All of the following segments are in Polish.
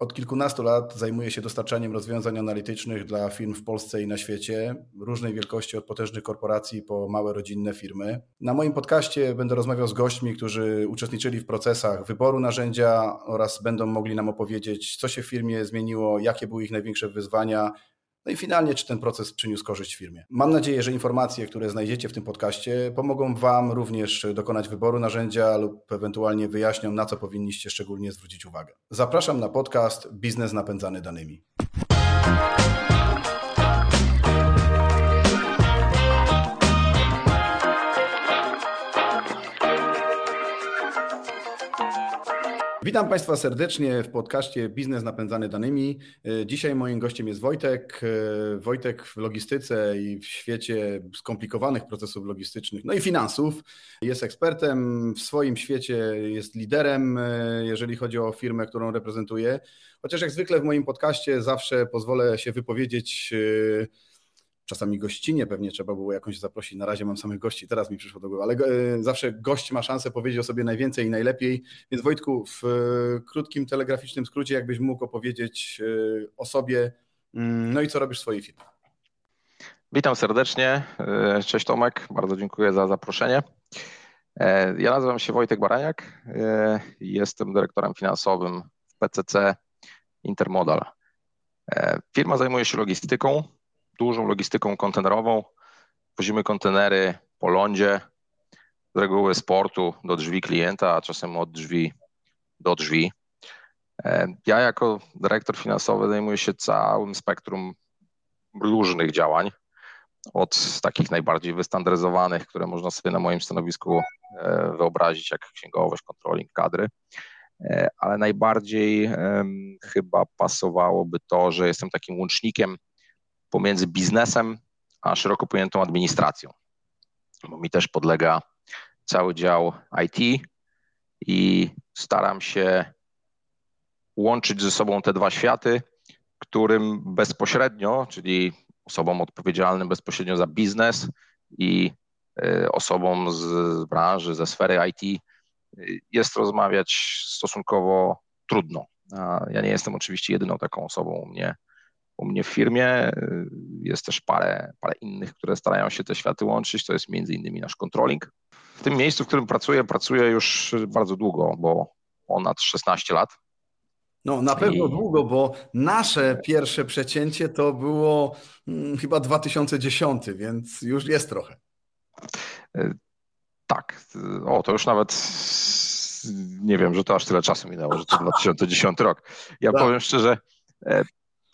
Od kilkunastu lat zajmuję się dostarczaniem rozwiązań analitycznych dla firm w Polsce i na świecie, różnej wielkości od potężnych korporacji po małe rodzinne firmy. Na moim podcaście będę rozmawiał z gośćmi, którzy uczestniczyli w procesach wyboru narzędzia oraz będą mogli nam opowiedzieć, co się w firmie zmieniło, jakie były ich największe wyzwania, no i finalnie, czy ten proces przyniósł korzyść firmie. Mam nadzieję, że informacje, które znajdziecie w tym podcaście, pomogą Wam również dokonać wyboru narzędzia lub ewentualnie wyjaśnią, na co powinniście szczególnie zwrócić uwagę. Zapraszam na podcast Biznes napędzany danymi. Witam Państwa serdecznie w podcaście Biznes napędzany danymi. E, dzisiaj moim gościem jest Wojtek. E, Wojtek w logistyce i w świecie skomplikowanych procesów logistycznych, no i finansów. Jest ekspertem, w swoim świecie jest liderem, e, jeżeli chodzi o firmę, którą reprezentuje. Chociaż jak zwykle w moim podcaście zawsze pozwolę się wypowiedzieć czasami gościnie pewnie trzeba było jakąś zaprosić. Na razie mam samych gości, teraz mi przyszło do głowy, ale e, zawsze gość ma szansę powiedzieć o sobie najwięcej i najlepiej. Więc Wojtku, w e, krótkim, telegraficznym skrócie, jakbyś mógł opowiedzieć e, o sobie, mm, no i co robisz w swojej firmie. Witam serdecznie. Cześć Tomek, bardzo dziękuję za zaproszenie. Ja nazywam się Wojtek Baraniak, jestem dyrektorem finansowym w PCC Intermodal. Firma zajmuje się logistyką, dużą logistyką kontenerową. Wozimy kontenery po lądzie, z reguły z portu do drzwi klienta, a czasem od drzwi do drzwi. E, ja jako dyrektor finansowy zajmuję się całym spektrum różnych działań, od takich najbardziej wystandaryzowanych, które można sobie na moim stanowisku e, wyobrazić, jak księgowość, kontroling, kadry, e, ale najbardziej chyba pasowałoby to, że jestem takim łącznikiem pomiędzy biznesem a szeroko pojętą administracją, bo mi też podlega cały dział IT i staram się łączyć ze sobą te dwa światy, którym bezpośrednio, czyli osobom odpowiedzialnym bezpośrednio za biznes i e, osobom z branży, ze sfery IT, jest rozmawiać stosunkowo trudno. Ja nie jestem oczywiście jedyną taką osobą u mnie u mnie w firmie. Jest też parę, parę innych, które starają się te światy łączyć. To jest między innymi nasz controlling. W tym miejscu, w którym pracuję, pracuję już bardzo długo, bo ponad 16 lat. No, na pewno I... długo, bo nasze pierwsze przecięcie to było hmm, chyba 2010, więc już jest trochę. E, tak. O, to już nawet nie wiem, że to aż tyle czasu minęło, że to 2010 rok. Ja tak. powiem szczerze, e,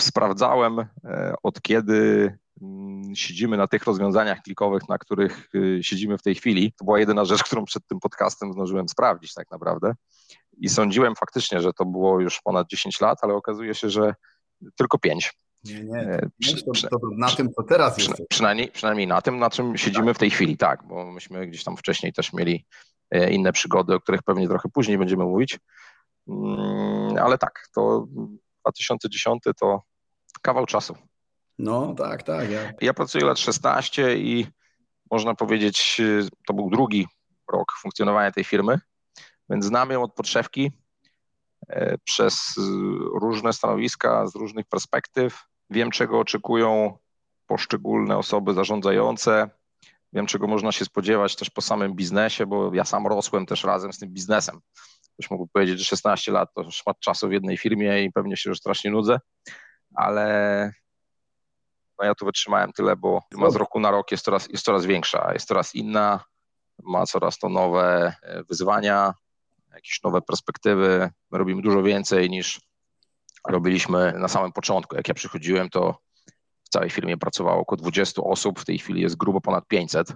sprawdzałem, e, od kiedy mm, siedzimy na tych rozwiązaniach klikowych, na których y, siedzimy w tej chwili. To była jedyna rzecz, którą przed tym podcastem zdążyłem sprawdzić tak naprawdę. I sądziłem faktycznie, że to było już ponad 10 lat, ale okazuje się, że tylko 5. Nie, nie, e, przy, to, to, na tym, co teraz jest. Przynajmniej, przynajmniej na tym, na czym siedzimy tak. w tej chwili, tak, bo myśmy gdzieś tam wcześniej też mieli e, inne przygody, o których pewnie trochę później będziemy mówić. Mm, ale tak, to 2010 to kawał czasu. No tak, tak. Ja, ja pracuję lat 16 i można powiedzieć, to był drugi rok funkcjonowania tej firmy, więc znam ją od podszewki e, przez różne stanowiska, z różnych perspektyw. Wiem, czego oczekują poszczególne osoby zarządzające. Wiem, czego można się spodziewać też po samym biznesie, bo ja sam rosłem też razem z tym biznesem. Ktoś mógłby powiedzieć, że 16 lat to szmat czasu w jednej firmie i pewnie się już strasznie nudzę, ale no ja tu wytrzymałem tyle, bo firma z roku na rok jest coraz, jest coraz większa, jest coraz inna, ma coraz to nowe e, wyzwania, jakieś nowe perspektywy. My robimy dużo więcej niż robiliśmy na samym początku. Jak ja przychodziłem, to w całej firmie pracowało około 20 osób, w tej chwili jest grubo ponad 500,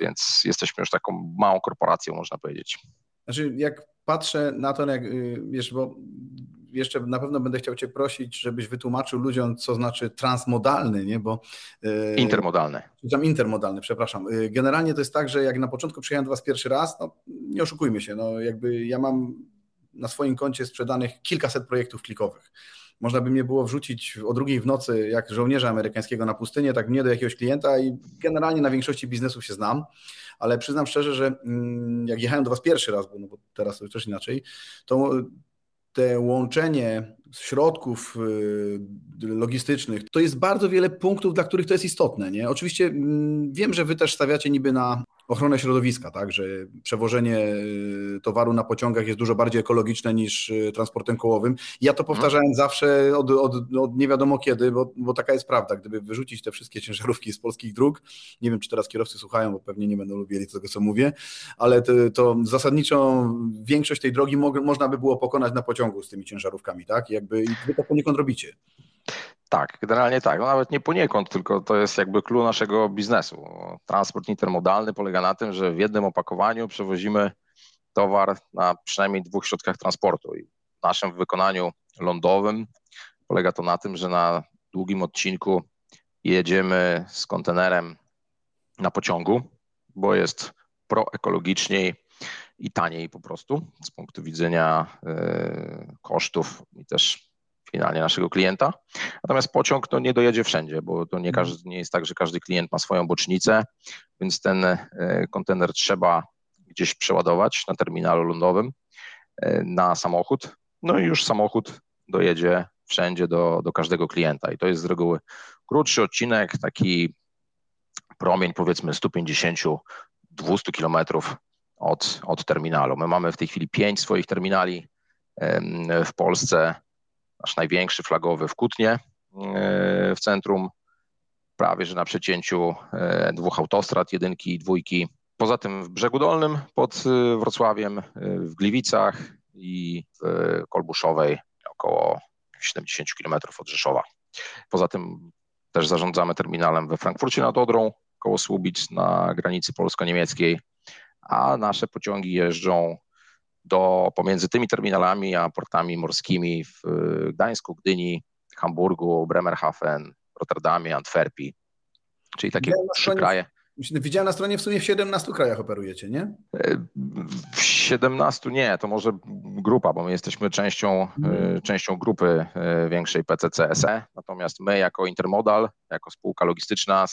więc jesteśmy już taką małą korporacją, można powiedzieć. Znaczy, jak patrzę na to, jak, y, wiesz, bo jeszcze na pewno będę chciał Cię prosić, żebyś wytłumaczył ludziom, co znaczy transmodalny, nie? Bo. Intermodalny. Tam intermodalny, przepraszam. Y, generalnie to jest tak, że jak na początku przyjechałem do Was pierwszy raz, no nie oszukujmy się, no jakby ja mam na swoim koncie sprzedanych kilkaset projektów klikowych. Można by mnie było wrzucić o drugiej w nocy, jak żołnierza amerykańskiego na pustynię, tak mnie do jakiegoś klienta i generalnie na większości biznesów się znam ale przyznam szczerze, że mm, jak jechałem do Was pierwszy raz, bo, no bo teraz to też inaczej, to te łączenie środków y, logistycznych, to jest bardzo wiele punktów, dla których to jest istotne. Nie? Oczywiście mm, wiem, że wy też stawiacie niby na ochronę środowiska, tak, że przewożenie y, towaru na pociągach jest dużo bardziej ekologiczne niż y, transportem kołowym. Ja to powtarzałem mhm. zawsze od, od, od, nie wiadomo kiedy, bo, bo taka jest prawda. Gdyby wyrzucić te wszystkie ciężarówki z polskich dróg, nie wiem, czy teraz kierowcy słuchają, bo pewnie nie będą lubili tego, co mówię, ale to, to zasadniczo większość tej drogi mo można by było pokonać na pociągu z tymi ciężarówkami, tak? Jakby i wy to poniekąd robicie. Tak, generalnie tak. No nawet nie poniekąd, tylko to jest jakby clue naszego biznesu. Transport intermodalny polega na tym, że w jednym opakowaniu przewozimy towar na przynajmniej dwóch środkach transportu. I w naszym wykonaniu lądowym polega to na tym, że na długim odcinku jedziemy z kontenerem na pociągu, bo jest proekologiczniej i taniej po prostu z punktu widzenia y, kosztów i też finalnie naszego klienta. Natomiast pociąg to nie dojedzie wszędzie, bo to nie, każdy, nie jest tak, że każdy klient ma swoją bocznicę, więc ten e, kontener trzeba gdzieś przeładować na terminalu lądowym e, na samochód. No i już samochód dojedzie wszędzie do, do każdego klienta. I to jest z reguły krótszy odcinek, taki promień powiedzmy 150-200 kilometrów od, od terminalu. My mamy w tej chwili pięć swoich terminali w Polsce nasz największy flagowy w Kutnie e, w centrum, prawie że na przecięciu e, dwóch autostrad, jedynki i dwójki. Poza tym w Brzegu Dolnym pod e, Wrocławiem, w Gliwicach i w Kolbuszowej około 70 km od Rzeszowa. Poza tym też zarządzamy terminalem we Frankfurcie nad Odrą, koło Słubic na granicy polsko-niemieckiej, a nasze pociągi jeżdżą do, pomiędzy tymi terminalami a portami morskimi w Gdańsku, Gdyni, Hamburgu, Bremerhaven, Rotterdamie, Antwerpii, czyli takie trzy kraje. Widziałem na stronie w sumie w 17 krajach operujecie, nie? W 17 nie, to może grupa, bo my jesteśmy częścią, hmm. częścią grupy e, większej PCC SE, natomiast my jako Intermodal, jako spółka logistyczna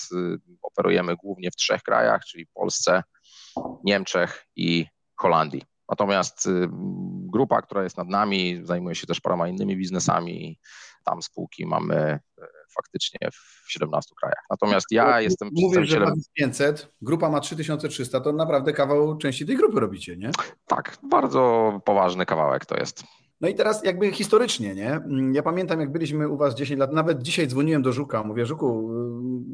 operujemy głównie w trzech krajach, czyli Polsce, Niemczech i Holandii. Natomiast y, grupa, która jest nad nami, zajmuje się też paroma innymi biznesami. Tam spółki mamy e, faktycznie w 17 krajach. Natomiast ja jestem Mówię, że ma 500, grupa ma 3300, to naprawdę kawał części tej grupy robicie, nie? Tak, bardzo poważny kawałek to jest. No i teraz jakby historycznie, nie? Ja pamiętam, jak byliśmy u Was 10 lat, nawet dzisiaj dzwoniłem do Żuka, mówię, Żuku,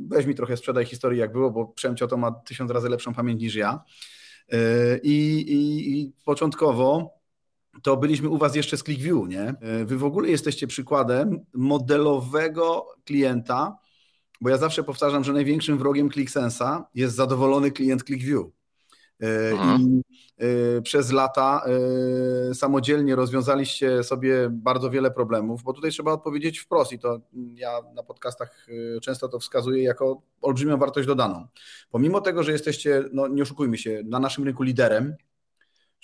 y, weź mi trochę sprzedaj historii, jak było, bo Przemcio to ma tysiąc razy lepszą pamięć niż ja. E, I, i, I, początkowo to byliśmy u Was jeszcze z ClickView, nie? E, wy w ogóle jesteście przykładem modelowego klienta, bo ja zawsze powtarzam, że największym wrogiem ClickSense'a jest zadowolony klient ClickView. E, I e, przez lata e, samodzielnie rozwiązaliście sobie bardzo wiele problemów, bo tutaj trzeba odpowiedzieć wprost i to ja na podcastach często to wskazuję jako olbrzymią wartość dodaną. Pomimo tego, że jesteście, no nie oszukujmy się, na naszym rynku liderem,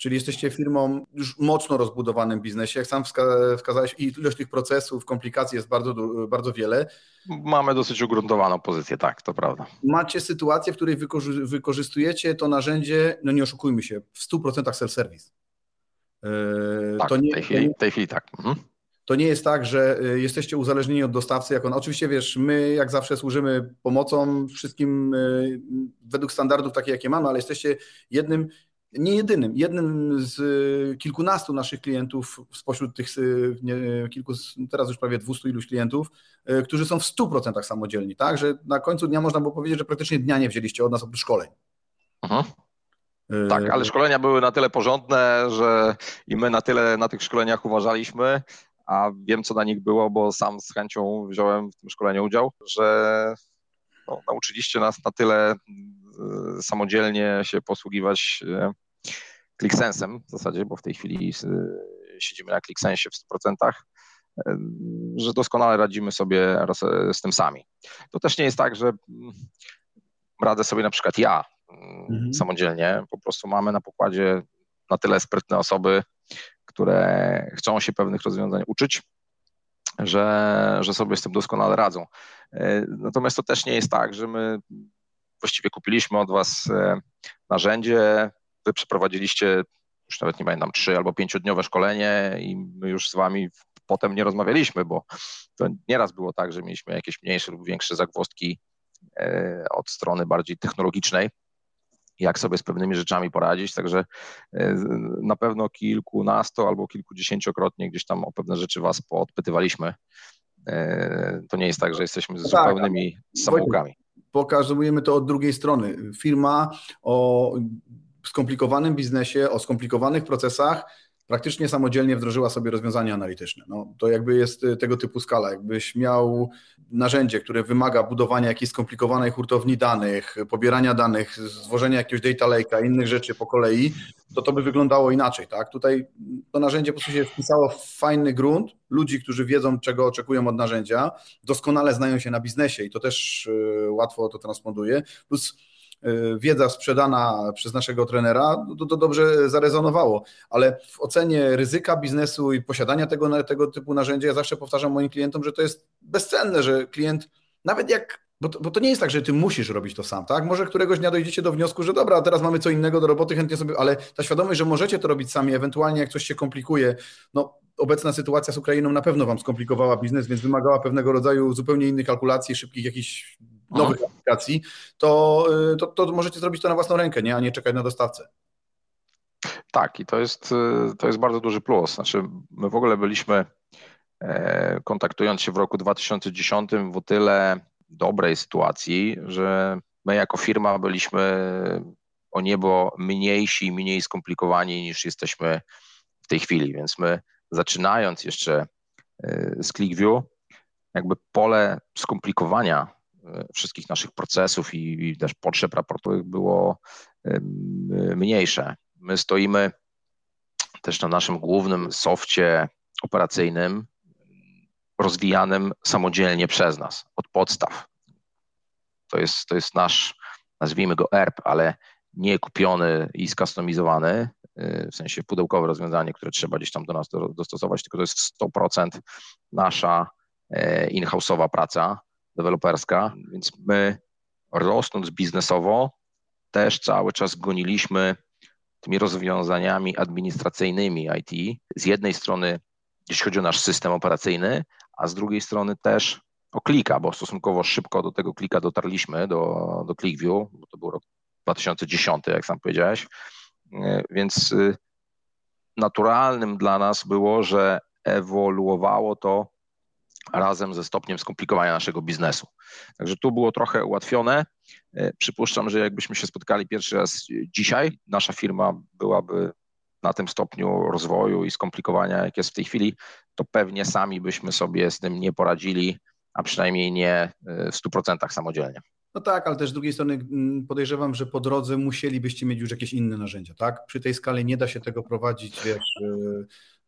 Czyli jesteście firmą już mocno rozbudowanym biznesie. Jak sam wska wskazałeś, ilość tych procesów, komplikacji jest bardzo, bardzo wiele. Mamy dosyć ugruntowaną pozycję, tak, to prawda. Macie sytuację, w której wykorzy wykorzystujecie to narzędzie, no nie oszukujmy się, w 100% self-service. Yy, tak, to nie, w tej chwili, w tej chwili tak. Mhm. To nie jest tak, że y, jesteście uzależnieni od dostawcy. Jak on, oczywiście wiesz, my jak zawsze służymy pomocą wszystkim y, według standardów takich, jakie mamy, ale jesteście jednym nie jedynym, jednym z y, kilkunastu naszych klientów spośród tych y, kilku, teraz już prawie 200 iluś klientów, y, którzy są w 100% samodzielni, tak, że na końcu dnia można było powiedzieć, że praktycznie dnia nie wzięliście od nas oprócz szkoleń. Mhm. Tak, ale szkolenia były na tyle porządne, że i my na tyle na tych szkoleniach uważaliśmy, a wiem co na nich było, bo sam z chęcią wziąłem w tym szkoleniu udział, że no, nauczyliście nas na tyle samodzielnie się posługiwać ClickSense'em w zasadzie, bo w tej chwili siedzimy na ClickSense w 100%, że doskonale radzimy sobie z tym sami. To też nie jest tak, że radzę sobie na przykład ja mhm. samodzielnie, po prostu mamy na pokładzie na tyle sprytne osoby, które chcą się pewnych rozwiązań uczyć, że, że sobie z tym doskonale radzą. Natomiast to też nie jest tak, że my właściwie kupiliśmy od Was e, narzędzie, wy przeprowadziliście już nawet nie pamiętam, trzy albo pięciodniowe szkolenie i my już z wami potem nie rozmawialiśmy, bo to nieraz było tak, że mieliśmy jakieś mniejsze lub większe zagwozdki e, od strony bardziej technologicznej, jak sobie z pewnymi rzeczami poradzić, także e, na pewno kilkunasto albo kilkudziesięciokrotnie gdzieś tam o pewne rzeczy was podpytywaliśmy. To nie jest tak, że jesteśmy tak, zupełnymi samoukami. Pokazujemy to od drugiej strony. Firma o skomplikowanym biznesie, o skomplikowanych procesach praktycznie samodzielnie wdrożyła sobie rozwiązania analityczne. No, to jakby jest y, tego typu skala. Jakbyś miał narzędzie, które wymaga budowania jakiejś skomplikowanej hurtowni danych, pobierania danych, złożenia jakiegoś data lake'a, innych rzeczy po kolei, to to by wyglądało inaczej. Tak? Tutaj to narzędzie po prostu się wpisało w fajny grunt ludzi, którzy wiedzą, czego oczekują od narzędzia, doskonale znają się na biznesie i to też y, łatwo to transponduje. Plus wiedza sprzedana przez naszego trenera, to, to dobrze zarezonowało, ale w ocenie ryzyka biznesu i posiadania tego, tego typu narzędzia, ja zawsze powtarzam moim klientom, że to jest bezcenne, że klient, nawet jak bo to, bo to, nie jest tak, że ty musisz robić to sam, tak? Może któregoś dnia dojdziecie do wniosku, że dobra, teraz mamy co innego do roboty, chętnie sobie, ale ta świadomość, że możecie to robić sami, ewentualnie jak coś się komplikuje, no obecna sytuacja z Ukrainą na pewno wam skomplikowała biznes, więc wymagała pewnego rodzaju zupełnie innych kalkulacji, szybkich jakichś nowych Aha. aplikacji, to, y, to, to możecie zrobić to na własną rękę, nie? a nie czekać na dostawcę. Tak, i to jest, y, to jest bardzo duży plus. Znaczy, my w ogóle byliśmy, e, kontaktując się w roku 2010, w o tyle dobrej sytuacji, że my jako firma byliśmy o niebo mniejsi, mniej skomplikowani niż jesteśmy w tej chwili. Więc my zaczynając jeszcze e, z ClickView, jakby pole skomplikowania wszystkich naszych procesów i, i też potrzeb raportowych było mniejsze. My stoimy też na naszym głównym softie operacyjnym, rozwijanym samodzielnie przez nas, od podstaw. To jest, to jest nasz, nazwijmy go ERP, ale nie kupiony i skustomizowany, e, w sensie pudełkowe rozwiązanie, które trzeba gdzieś tam do nas dostosować, tylko to jest w 100% nasza e, in-house'owa praca deweloperska, więc my rosnąc biznesowo też cały czas goniliśmy tymi rozwiązaniami administracyjnymi IT. Z jednej strony, jeśli chodzi o nasz system operacyjny, a z drugiej strony też o klika, bo stosunkowo szybko do tego klika dotarliśmy, do, do ClickView, bo to był rok 2010, jak sam powiedziałeś, więc y, naturalnym dla nas było, że ewoluowało to razem ze stopniem skomplikowania naszego biznesu. Także tu było trochę ułatwione. E, przypuszczam, że jakbyśmy się spotkali pierwszy raz dzisiaj, nasza firma byłaby na tym stopniu rozwoju i skomplikowania, jak jest w tej chwili, to pewnie sami byśmy sobie z tym nie poradzili, a przynajmniej nie e, w 100% samodzielnie. No tak, ale też z drugiej strony mm, podejrzewam, że po drodze musielibyście mieć już jakieś inne narzędzia, tak? Przy tej skali nie da się tego prowadzić, wiesz, e,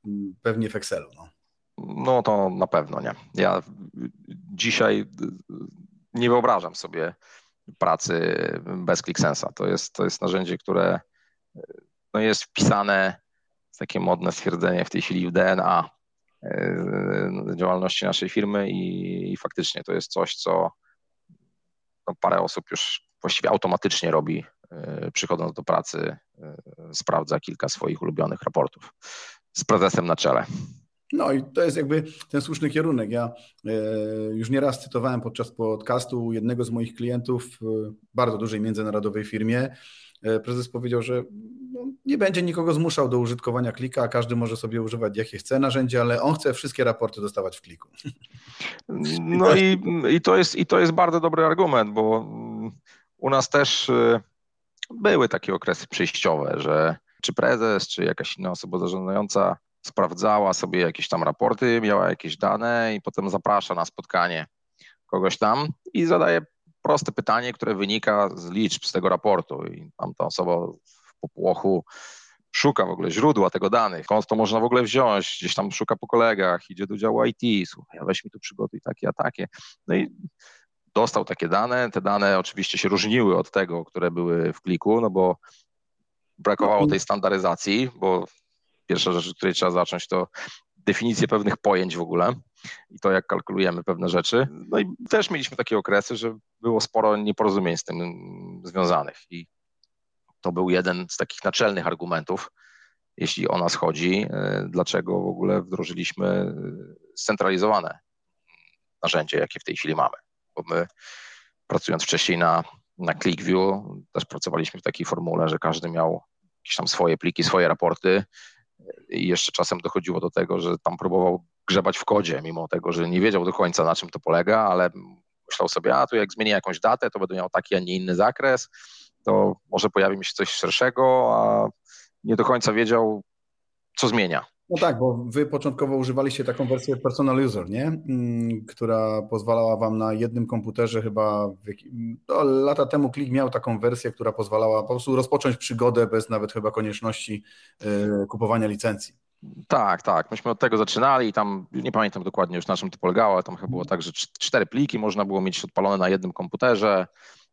mm, pewnie w Excelu. No. No to na pewno nie. Ja dzisiaj nie wyobrażam sobie pracy bez ClickSense'a. To jest, to jest narzędzie, które no jest wpisane, takie modne stwierdzenie w tej chwili w DNA e, działalności naszej firmy i, i faktycznie to jest coś, co no parę osób już właściwie automatycznie robi, e, przychodząc do pracy, e, sprawdza kilka swoich ulubionych raportów z prezesem na czele. No i to jest jakby ten słuszny kierunek. Ja e, już nieraz cytowałem podczas podcastu jednego z moich klientów w bardzo dużej międzynarodowej firmie. E, prezes powiedział, że no, nie będzie nikogo zmuszał do użytkowania klika, każdy może sobie używać jakie chce narzędzia, ale on chce wszystkie raporty dostawać w kliku. No i, i, to, jest, i to jest bardzo dobry argument, bo u nas też e, były takie okresy przejściowe, że czy prezes, czy jakaś inna osoba zarządzająca sprawdzała sobie jakieś tam raporty, miała jakieś dane i potem zaprasza na spotkanie kogoś tam i zadaje proste pytanie, które wynika z liczb z tego raportu. I tam ta osoba w popłochu szuka w ogóle źródła tego danych, skąd to można w ogóle wziąć, gdzieś tam szuka po kolegach, idzie do działu IT, słuchaj, weź mi tu przygotuj takie, a takie. No i dostał takie dane, te dane oczywiście się różniły od tego, które były w kliku, no bo brakowało no tej standaryzacji, bo pierwsza rzecz, od której trzeba zacząć, to definicję pewnych pojęć w ogóle i to, jak kalkulujemy pewne rzeczy. No i też mieliśmy takie okresy, że było sporo nieporozumień z tym związanych i to był jeden z takich naczelnych argumentów, jeśli o nas chodzi, dlaczego w ogóle wdrożyliśmy scentralizowane narzędzie, jakie w tej chwili mamy. Bo my pracując wcześniej na, na ClickView, też pracowaliśmy w takiej formule, że każdy miał jakieś tam swoje pliki, swoje raporty i jeszcze czasem dochodziło do tego, że tam próbował grzebać w kodzie, mimo tego, że nie wiedział do końca na czym to polega, ale myślał sobie, a tu jak zmienię jakąś datę, to będę miał taki, a nie inny zakres, to może pojawi mi się coś szerszego, a nie do końca wiedział, co zmienia. No tak, bo wy początkowo używaliście taką wersję personal user, nie? Mm, która pozwalała wam na jednym komputerze chyba, no, lata temu Klik miał taką wersję, która pozwalała po prostu rozpocząć przygodę bez nawet chyba konieczności y, kupowania licencji. Tak, tak. Myśmy od tego zaczynali i tam nie pamiętam dokładnie już na czym to polegało, ale tam chyba było tak, że cztery pliki można było mieć odpalone na jednym komputerze.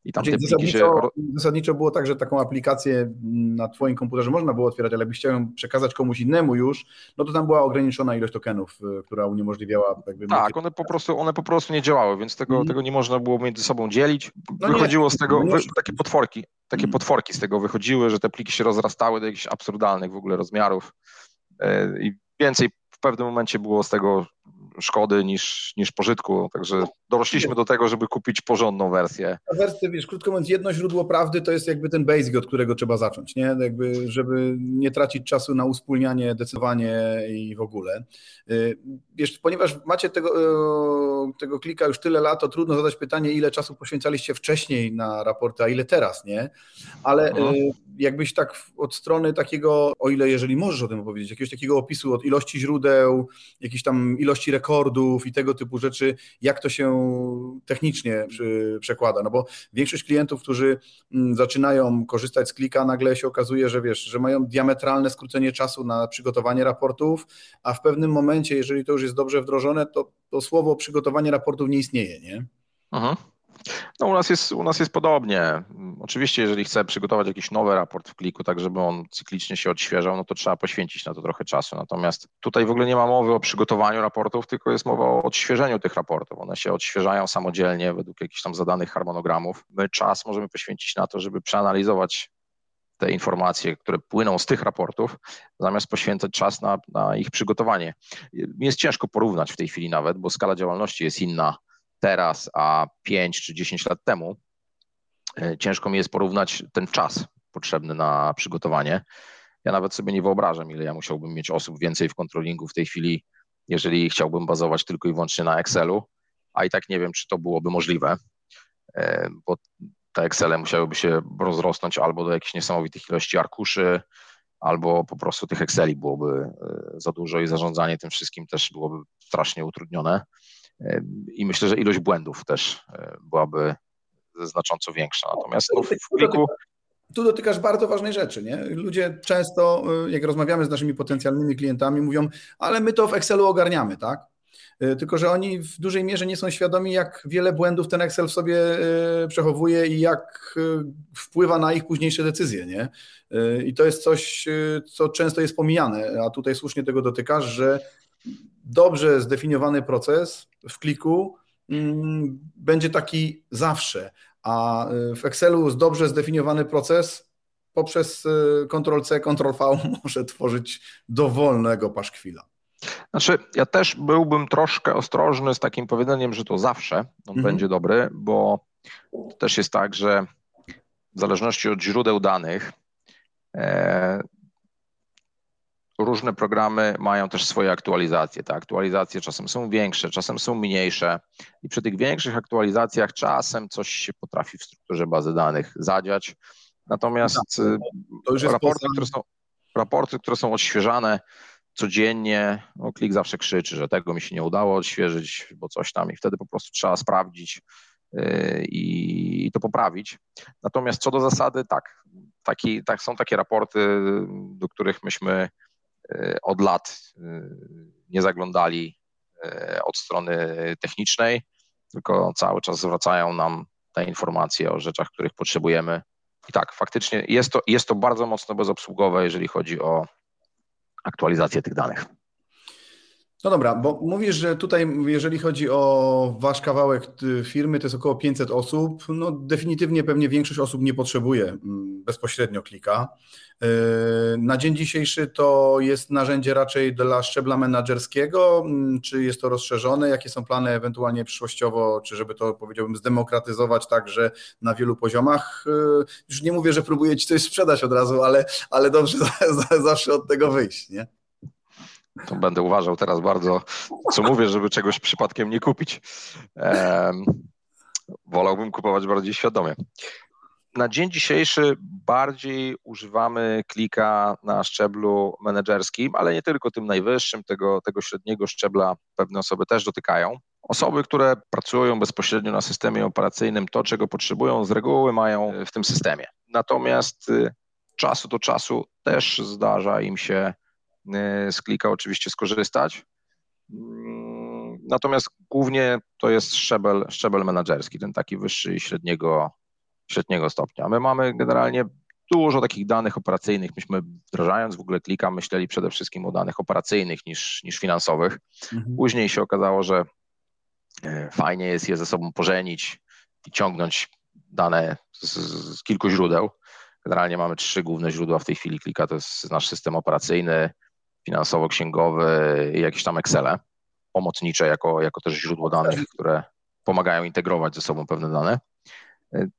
I tam te zasadniczo, się... zasadniczo było tak, że taką aplikację na Twoim komputerze można było otwierać, ale jakbyś chciał ją przekazać komuś innemu już, no to tam była ograniczona ilość tokenów, y, która uniemożliwiała. Jakby tak, one po, prostu, one po prostu nie działały, więc tego, mm. tego nie można było między sobą dzielić. No Wychodziło nie, z tego, wy, takie potworki, takie mm. potworki z tego wychodziły, że te pliki się rozrastały do jakichś absurdalnych w ogóle rozmiarów y, i więcej w pewnym momencie było z tego szkody niż, niż pożytku, także dorośliśmy do tego, żeby kupić porządną wersję. A wersja, wiesz, krótko mówiąc, jedno źródło prawdy to jest jakby ten basic, od którego trzeba zacząć, nie? Jakby, żeby nie tracić czasu na uspólnianie, decydowanie i w ogóle. Y, wiesz, ponieważ macie tego, y, tego klika już tyle lat, to trudno zadać pytanie, ile czasu poświęcaliście wcześniej na raporty, a ile teraz, nie? Ale no. jakbyś tak od strony takiego, o ile jeżeli możesz o tym opowiedzieć, jakiegoś takiego opisu od ilości źródeł, jakiejś tam ilości rekordów i tego typu rzeczy, jak to się technicznie przekłada, no bo większość klientów, którzy mm, zaczynają korzystać z klika, nagle się okazuje, że wiesz, że mają diametralne skrócenie czasu na przygotowanie raportów, a w pewnym momencie, jeżeli to już jest dobrze wdrożone, to, to słowo przygotowanie raportów nie istnieje, nie? Aha. No u nas, jest, u nas jest podobnie. Oczywiście, jeżeli chcę przygotować jakiś nowy raport w kliku, tak żeby on cyklicznie się odświeżał, no to trzeba poświęcić na to trochę czasu. Natomiast tutaj w ogóle nie ma mowy o przygotowaniu raportów, tylko jest mowa o odświeżeniu tych raportów. One się odświeżają samodzielnie według jakichś tam zadanych harmonogramów. My czas możemy poświęcić na to, żeby przeanalizować te informacje, które płyną z tych raportów, zamiast poświęcać czas na, na ich przygotowanie. Jest ciężko porównać w tej chwili nawet, bo skala działalności jest inna teraz, a 5 czy 10 lat temu, e, ciężko mi jest porównać ten czas potrzebny na przygotowanie. Ja nawet sobie nie wyobrażam, ile ja musiałbym mieć osób więcej w kontrolingu w tej chwili, jeżeli chciałbym bazować tylko i wyłącznie na Excelu, a i tak nie wiem, czy to byłoby możliwe, e, bo te Excele musiałyby się rozrosnąąć albo do jakichś niesamowitych ilości arkuszy, albo po prostu tych Exceli byłoby e, za dużo i zarządzanie tym wszystkim też byłoby strasznie utrudnione. I myślę, że ilość błędów też e, byłaby znacząco większa. Natomiast no, w pliku. Tu dotykasz bardzo ważnej rzeczy. Nie? Ludzie często, e, jak rozmawiamy z naszymi potencjalnymi klientami, mówią, ale my to w Excelu ogarniamy, tak? E, tylko, że oni w dużej mierze nie są świadomi, jak wiele błędów ten Excel w sobie przechowuje i jak wpływa na ich późniejsze decyzje. Nie? I to jest coś, co często jest pomijane, a tutaj słusznie tego dotykasz, że dobrze zdefiniowany proces w kliku mm, będzie taki zawsze, a y, w Excelu dobrze zdefiniowany proces poprzez y, Ctrl-C, Ctrl-V może tworzyć dowolnego paszkwila. Znaczy, ja też byłbym troszkę ostrożny z takim powiedzeniem, że to zawsze on mhm. będzie dobry, bo to też jest tak, że w zależności od źródeł danych, e, różne programy mają też swoje aktualizacje. Te aktualizacje czasem są większe, czasem są mniejsze i przy tych większych aktualizacjach czasem coś się potrafi w strukturze bazy danych zadziać. Natomiast no, raporty, które są, raporty, które są odświeżane codziennie, no klik zawsze krzyczy, że tego mi się nie udało odświeżyć, bo coś tam i wtedy po prostu trzeba sprawdzić yy, i to poprawić. Natomiast co do zasady, tak, taki, tak są takie raporty, do których myśmy od lat e, nie zaglądali e, od strony technicznej, tylko cały czas zwracają nam te informacje o rzeczach, których potrzebujemy. I tak, faktycznie jest to, jest to bardzo mocno bezobsługowe, jeżeli chodzi o aktualizację tych danych. No dobra, bo mówisz, że tutaj, jeżeli chodzi o wasz kawałek firmy, to jest około 500 osób. No definitywnie pewnie większość osób nie potrzebuje mm, bezpośrednio klika. Na dzień dzisiejszy to jest narzędzie raczej dla szczebla menedżerskiego, mm, czy jest to rozszerzone? Jakie są plany ewentualnie przyszłościowo, czy żeby to powiedziałbym zdemokratyzować także na wielu poziomach? Już nie mówię, że próbujecie coś sprzedać od razu, ale, ale dobrze zawsze od tego wyjść, nie? To będę uważał teraz bardzo, co mówię, żeby czegoś przypadkiem nie kupić. Wolałbym kupować bardziej świadomie. Na dzień dzisiejszy bardziej używamy klika na szczeblu menedżerskim, ale nie tylko tym najwyższym, tego, tego średniego szczebla pewne osoby też dotykają. Osoby, które pracują bezpośrednio na systemie operacyjnym, to czego potrzebują, z reguły mają w tym systemie. Natomiast y, czasu do czasu też zdarza im się z klika oczywiście skorzystać. Mm, natomiast głównie to jest szczebel, szczebel menedżerski, ten taki wyższy średniego, średniego stopnia. My mamy generalnie dużo takich danych operacyjnych. Myśmy wdrażając w ogóle klika, myśleli przede wszystkim o danych operacyjnych niż, niż finansowych. Mhm. Później się okazało, że y, fajnie jest je ze sobą pożenić i ciągnąć dane z, z kilku źródeł. Generalnie mamy trzy główne źródła w tej chwili klika. To jest nasz system operacyjny, finansowo-księgowy i jakieś tam Excele pomocnicze jako, jako też źródło danych, które pomagają integrować ze sobą pewne dane.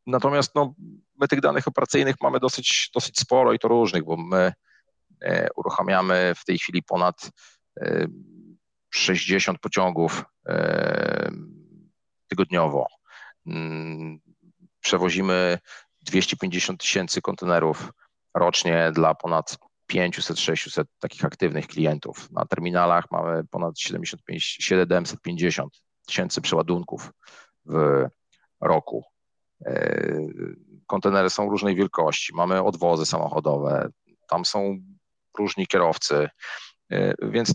Natomiast no, my tych danych operacyjnych mamy dosyć, dosyć sporo i to różnych, bo my e, uruchamiamy w tej chwili ponad 60 e, pociągów e, tygodniowo. Mm, przewozimy 250 tysięcy kontenerów rocznie dla ponad 500-600 takich aktywnych klientów. Na terminalach mamy ponad 75, 750 tysięcy przeładunków w roku. E, kontenery są różnej wielkości, mamy odwozy samochodowe, tam są różni kierowcy, e, więc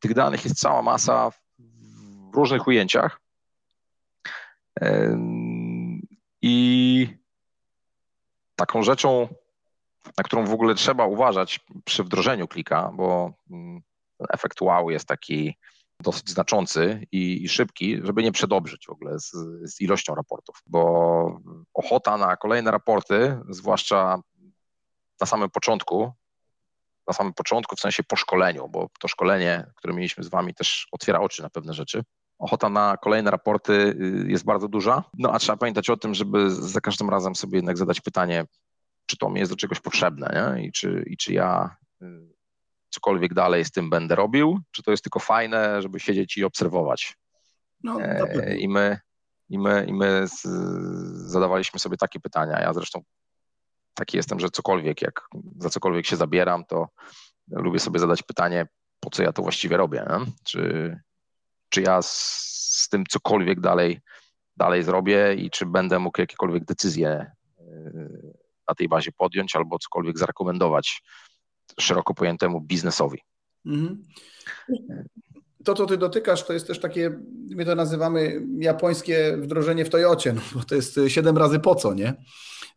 tych danych jest cała masa w różnych ujęciach. E, I taką rzeczą, na którą w ogóle trzeba uważać przy wdrożeniu klika, bo mm, efekt wow jest taki dosyć znaczący i, i szybki, żeby nie przedobrzyć w ogóle z, z, ilością raportów, bo ochota na kolejne raporty, zwłaszcza na samym początku, na samym początku, w sensie po szkoleniu, bo to szkolenie, które mieliśmy z Wami, też otwiera oczy na pewne rzeczy. Ochota na kolejne raporty y, jest bardzo duża. No a trzeba pamiętać o tym, żeby za każdym razem sobie jednak zadać pytanie, czy to mi jest do czegoś potrzebne nie? I, czy, i czy ja y, cokolwiek dalej z tym będę robił, czy to jest tylko fajne, żeby siedzieć i obserwować. No, e, I my, i my, i my z, zadawaliśmy sobie takie pytania. Ja zresztą taki jestem, że cokolwiek, jak za cokolwiek się zabieram, to lubię sobie zadać pytanie, po co ja to właściwie robię. Nie? Czy, czy ja z, z tym cokolwiek dalej, dalej zrobię i czy będę mógł jakiekolwiek decyzje y, na tej bazie podjąć albo cokolwiek zarekomendować szeroko pojętemu biznesowi. Mhm. To, co ty dotykasz, to jest też takie, my to nazywamy japońskie wdrożenie w Toyocie, no bo to jest siedem razy po co, nie?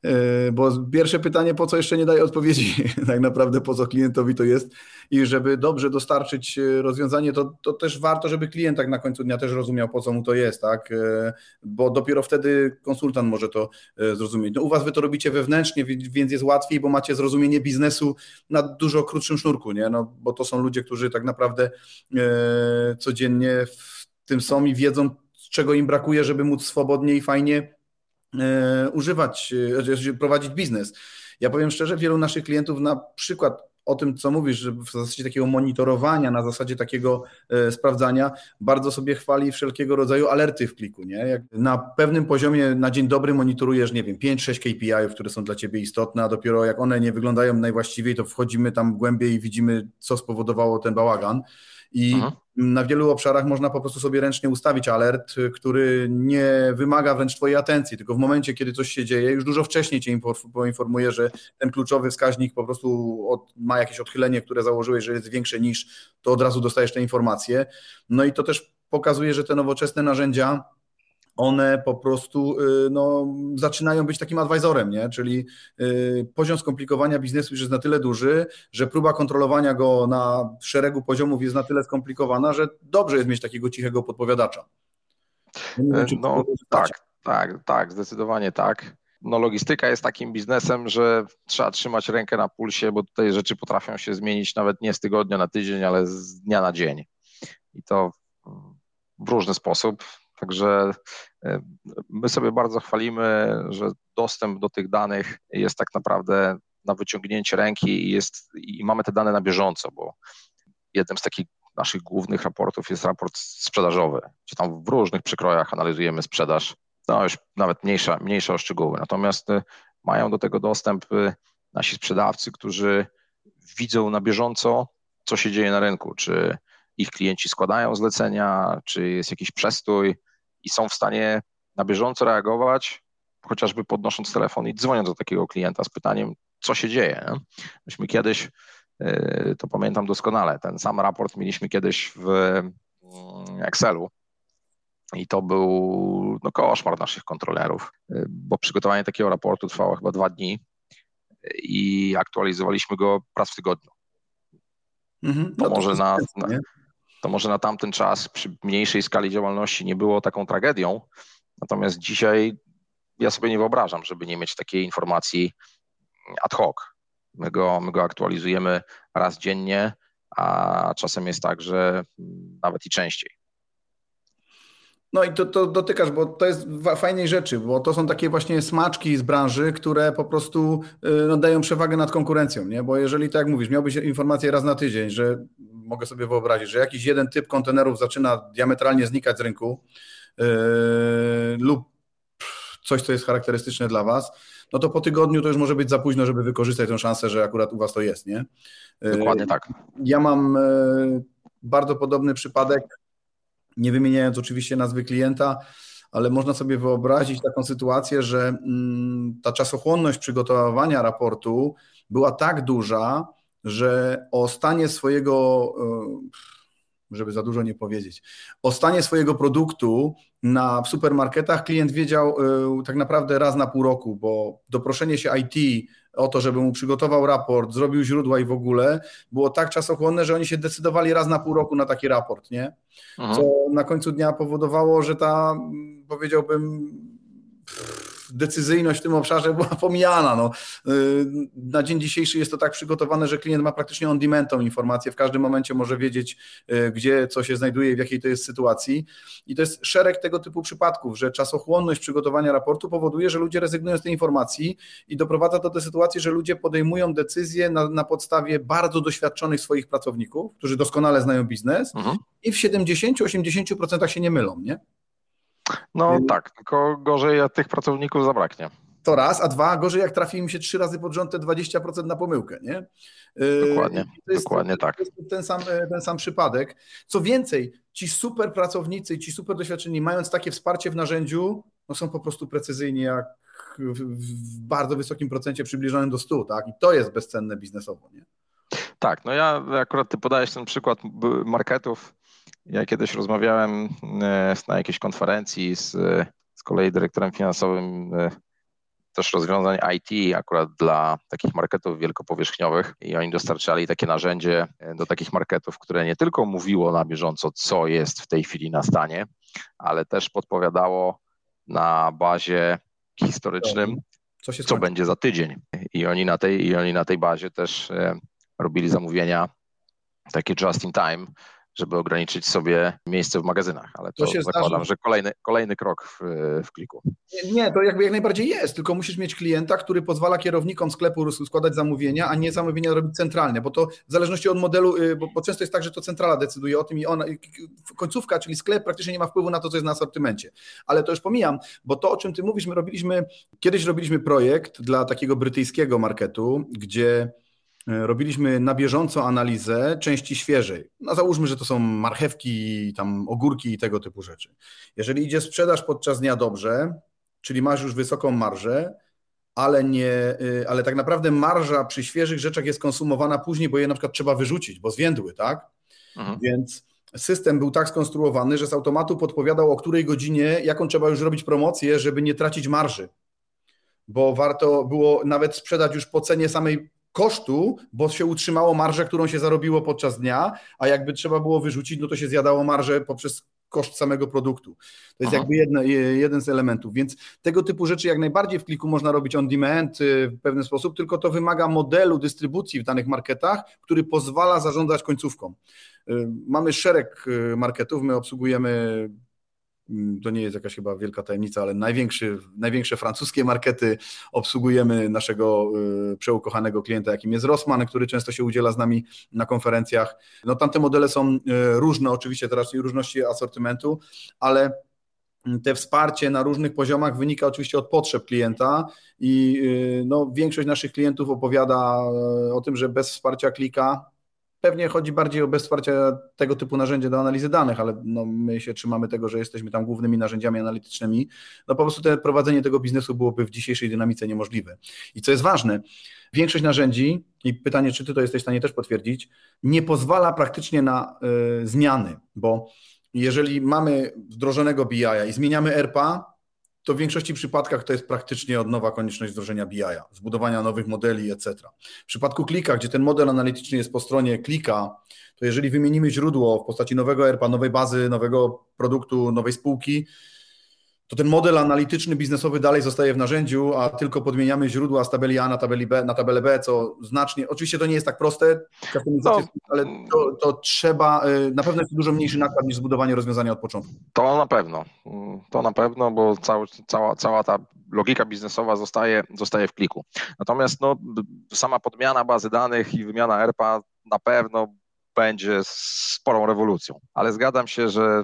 E, bo pierwsze pytanie, po co jeszcze nie daje odpowiedzi, tak naprawdę po co klientowi to jest? I żeby dobrze dostarczyć e, rozwiązanie, to, to też warto, żeby klient tak na końcu dnia też rozumiał, po co mu to jest, tak, e, bo dopiero wtedy konsultant może to zrozumieć. No, u Was Wy to robicie wewnętrznie, więc jest łatwiej, bo macie zrozumienie biznesu na dużo krótszym sznurku, nie, no, bo to są ludzie, którzy tak naprawdę codziennie w tym są i wiedzą, czego im brakuje, żeby móc swobodnie i fajnie używać, e, prowadzić biznes. Ja powiem szczerze, wielu naszych klientów na przykład o tym, co mówisz, że w zasadzie takiego monitorowania, na zasadzie takiego e, sprawdzania, bardzo sobie chwali wszelkiego rodzaju alerty w kliku. Nie? Jak na pewnym poziomie na dzień dobry monitorujesz, nie wiem, 5-6 KPI, które są dla Ciebie istotne, a dopiero jak one nie wyglądają najwłaściwiej, to wchodzimy tam głębiej i widzimy, co spowodowało ten bałagan. I Aha. Na wielu obszarach można po prostu sobie ręcznie ustawić alert, który nie wymaga wręcz Twojej atencji, tylko w momencie, kiedy coś się dzieje, już dużo wcześniej Cię poinformuje, że ten kluczowy wskaźnik po prostu od, ma jakieś odchylenie, które założyłeś, że jest większe niż, to od razu dostajesz te informacje. No i to też pokazuje, że te nowoczesne narzędzia one po prostu y, no, zaczynają być takim advisorem, nie? czyli y, poziom skomplikowania biznesu już jest na tyle duży, że próba kontrolowania go na szeregu poziomów jest na tyle skomplikowana, że dobrze jest mieć takiego cichego podpowiadacza. No, wiem, tak, tak, tak, zdecydowanie tak. no logistyka jest takim biznesem, że trzeba trzymać rękę na pulsie, bo tutaj rzeczy potrafią się zmienić nawet nie z tygodnia na tydzień, ale z dnia na dzień. I to w różny sposób. Także e, my sobie bardzo chwalimy, że dostęp do tych danych jest tak naprawdę na wyciągnięcie ręki i, jest, i mamy te dane na bieżąco, bo jednym z takich naszych głównych raportów jest raport sprzedażowy, gdzie tam w różnych przykrojach analizujemy sprzedaż, no już nawet mniejsza, mniejsze o szczegóły. Natomiast y, mają do tego dostęp y, nasi sprzedawcy, którzy widzą na bieżąco, co się dzieje na rynku, czy ich klienci składają zlecenia, czy jest jakiś przestój i są w stanie na bieżąco reagować, chociażby podnosząc telefon i dzwoniąc do takiego klienta z pytaniem, co się dzieje. Nie? Myśmy kiedyś, y, to pamiętam doskonale, ten sam raport mieliśmy kiedyś w mm, Excelu i to był no, koszmar naszych kontrolerów, y, bo przygotowanie takiego raportu trwało chyba dwa dni i aktualizowaliśmy go raz w tygodniu. Mhm. No to, może na, na, to może na tamten czas przy mniejszej skali działalności nie było taką tragedią, natomiast dzisiaj ja sobie nie wyobrażam, żeby nie mieć takiej informacji ad hoc. My go, my go aktualizujemy raz dziennie, a czasem jest tak, że nawet i częściej. No i to, to dotykasz, bo to jest fajnej rzeczy, bo to są takie właśnie smaczki z branży, które po prostu y, no, dają przewagę nad konkurencją, nie? Bo jeżeli, tak jak mówisz, miałbyś informację raz na tydzień, że mogę sobie wyobrazić, że jakiś jeden typ kontenerów zaczyna diametralnie znikać z rynku yy, lub coś, co jest charakterystyczne dla Was, no to po tygodniu to już może być za późno, żeby wykorzystać tę szansę, że akurat u Was to jest, nie? Dokładnie tak. Ja mam yy, bardzo podobny przypadek nie wymieniając oczywiście nazwy klienta, ale można sobie wyobrazić taką sytuację, że mm, ta czasochłonność przygotowywania raportu była tak duża, że o stanie swojego, e, żeby za dużo nie powiedzieć, o stanie swojego produktu na w supermarketach klient wiedział e, tak naprawdę raz na pół roku, bo doproszenie się IT o to, żeby mu przygotował raport, zrobił źródła i w ogóle, było tak czasochłonne, że oni się decydowali raz na pół roku na taki raport, nie? Aha. Co na końcu dnia powodowało, że ta, powiedziałbym, decyzyjność w tym obszarze była pomijana. No. Y, na dzień dzisiejszy jest to tak przygotowane, że klient ma praktycznie on demand tą informację, w każdym momencie może wiedzieć, y, gdzie co się znajduje, w jakiej to jest sytuacji. I to jest szereg tego typu przypadków, że czasochłonność przygotowania raportu powoduje, że ludzie rezygnują z tej informacji i doprowadza to do sytuacji, że ludzie podejmują decyzje na, na podstawie bardzo doświadczonych swoich pracowników, którzy doskonale znają biznes mhm. i w 70-80% się nie mylą, nie? No tak, tylko gorzej jak tych pracowników zabraknie. To raz, a dwa, gorzej jak trafi im się trzy razy pod rząd te 20% na pomyłkę, nie? Y, dokładnie, jest, dokładnie tak. To jest ten sam, ten sam przypadek. Co więcej, ci super pracownicy, ci super doświadczeni, mając takie wsparcie w narzędziu, no są po prostu precyzyjni jak w bardzo wysokim procencie przybliżonym do 100, tak? I to jest bezcenne biznesowo, nie? Tak, no ja akurat ty podajesz ten przykład marketów, ja kiedyś rozmawiałem e, na jakiejś konferencji z, z kolei dyrektorem finansowym e, też rozwiązań IT akurat dla takich marketów wielkopowierzchniowych i oni dostarczali takie narzędzie e, do takich marketów, które nie tylko mówiło na bieżąco, co jest w tej chwili na stanie, ale też podpowiadało na bazie historycznym, co, co będzie za tydzień. I oni na tej, i oni na tej bazie też robili zamówienia takie just in time, żeby ograniczyć sobie miejsce w magazynach, ale to, to się zakładam, że kolejny, kolejny krok w, w kliku. Nie, nie, to jakby jak najbardziej jest, tylko musisz mieć klienta, który pozwala kierownikom sklepu składać zamówienia, a nie zamówienia robić centralnie, bo to w zależności od modelu, y, bo, bo często jest tak, że to centrala decyduje o tym i ona, końcówka, czyli sklep praktycznie nie ma wpływu na to, co jest na asortymencie. Ale to już pomijam, bo to, o czym ty mówisz, my robiliśmy, kiedyś robiliśmy projekt dla takiego brytyjskiego marketu, gdzie robiliśmy na bieżąco analizę części świeżej. No załóżmy, że to są marchewki, tam ogórki i tego typu rzeczy. Jeżeli idzie sprzedaż podczas dnia dobrze, czyli masz już wysoką marżę, ale, nie, y, ale tak naprawdę marża przy świeżych rzeczach jest konsumowana później, bo je na przykład trzeba wyrzucić, bo zwiędły, tak? Mhm. Więc system był tak skonstruowany, że z automatu podpowiadał o której godzinie, jaką trzeba już robić promocję, żeby nie tracić marży. Bo warto było nawet sprzedać już po cenie samej kosztu, bo się utrzymało marżę, którą się zarobiło podczas dnia, a jakby trzeba było wyrzucić, no to się zjadało marżę poprzez koszt samego produktu. To jest Aha. jakby jedno, jeden z elementów, więc tego typu rzeczy jak najbardziej w kliku można robić on demand y, w pewien sposób, tylko to wymaga modelu dystrybucji w danych marketach, który pozwala zarządzać końcówką. Y, mamy szereg y, marketów, my obsługujemy to nie jest jakaś chyba wielka tajemnica, ale największy, największe francuskie markety obsługujemy naszego y, przeukochanego klienta, jakim jest Rossmann, który często się udziela z nami na konferencjach. No tamte modele są y, różne, oczywiście teraz i różności asortymentu, ale te wsparcie na różnych poziomach wynika oczywiście od potrzeb klienta i y, no, większość naszych klientów opowiada o tym, że bez wsparcia klika Pewnie chodzi bardziej o bez wsparcia tego typu narzędzia do analizy danych, ale no my się trzymamy tego, że jesteśmy tam głównymi narzędziami analitycznymi. No po prostu te, prowadzenie tego biznesu byłoby w dzisiejszej dynamice niemożliwe. I co jest ważne, większość narzędzi, i pytanie, czy ty to jesteś w stanie też potwierdzić, nie pozwala praktycznie na y, zmiany, bo jeżeli mamy wdrożonego BI i zmieniamy ERPA, to w większości przypadkach to jest praktycznie od nowa konieczność wdrożenia BI, zbudowania nowych modeli, etc. W przypadku klika, gdzie ten model analityczny jest po stronie klika, to jeżeli wymienimy źródło w postaci nowego ERPA, nowej bazy, nowego produktu, nowej spółki, to ten model analityczny, biznesowy dalej zostaje w narzędziu, a tylko podmieniamy źródła z tabeli A na, tabeli B, na tabelę B, co znacznie, oczywiście to nie jest tak proste, no, ale to, to, trzeba, y, na pewno jest dużo mniejszy nakład niż zbudowanie rozwiązania od początku. To na pewno, to na pewno, bo cały, cała, cała ta logika biznesowa zostaje, zostaje w kliku. Natomiast no, sama podmiana bazy danych i wymiana ERPA na pewno będzie sporą rewolucją, ale zgadzam się, że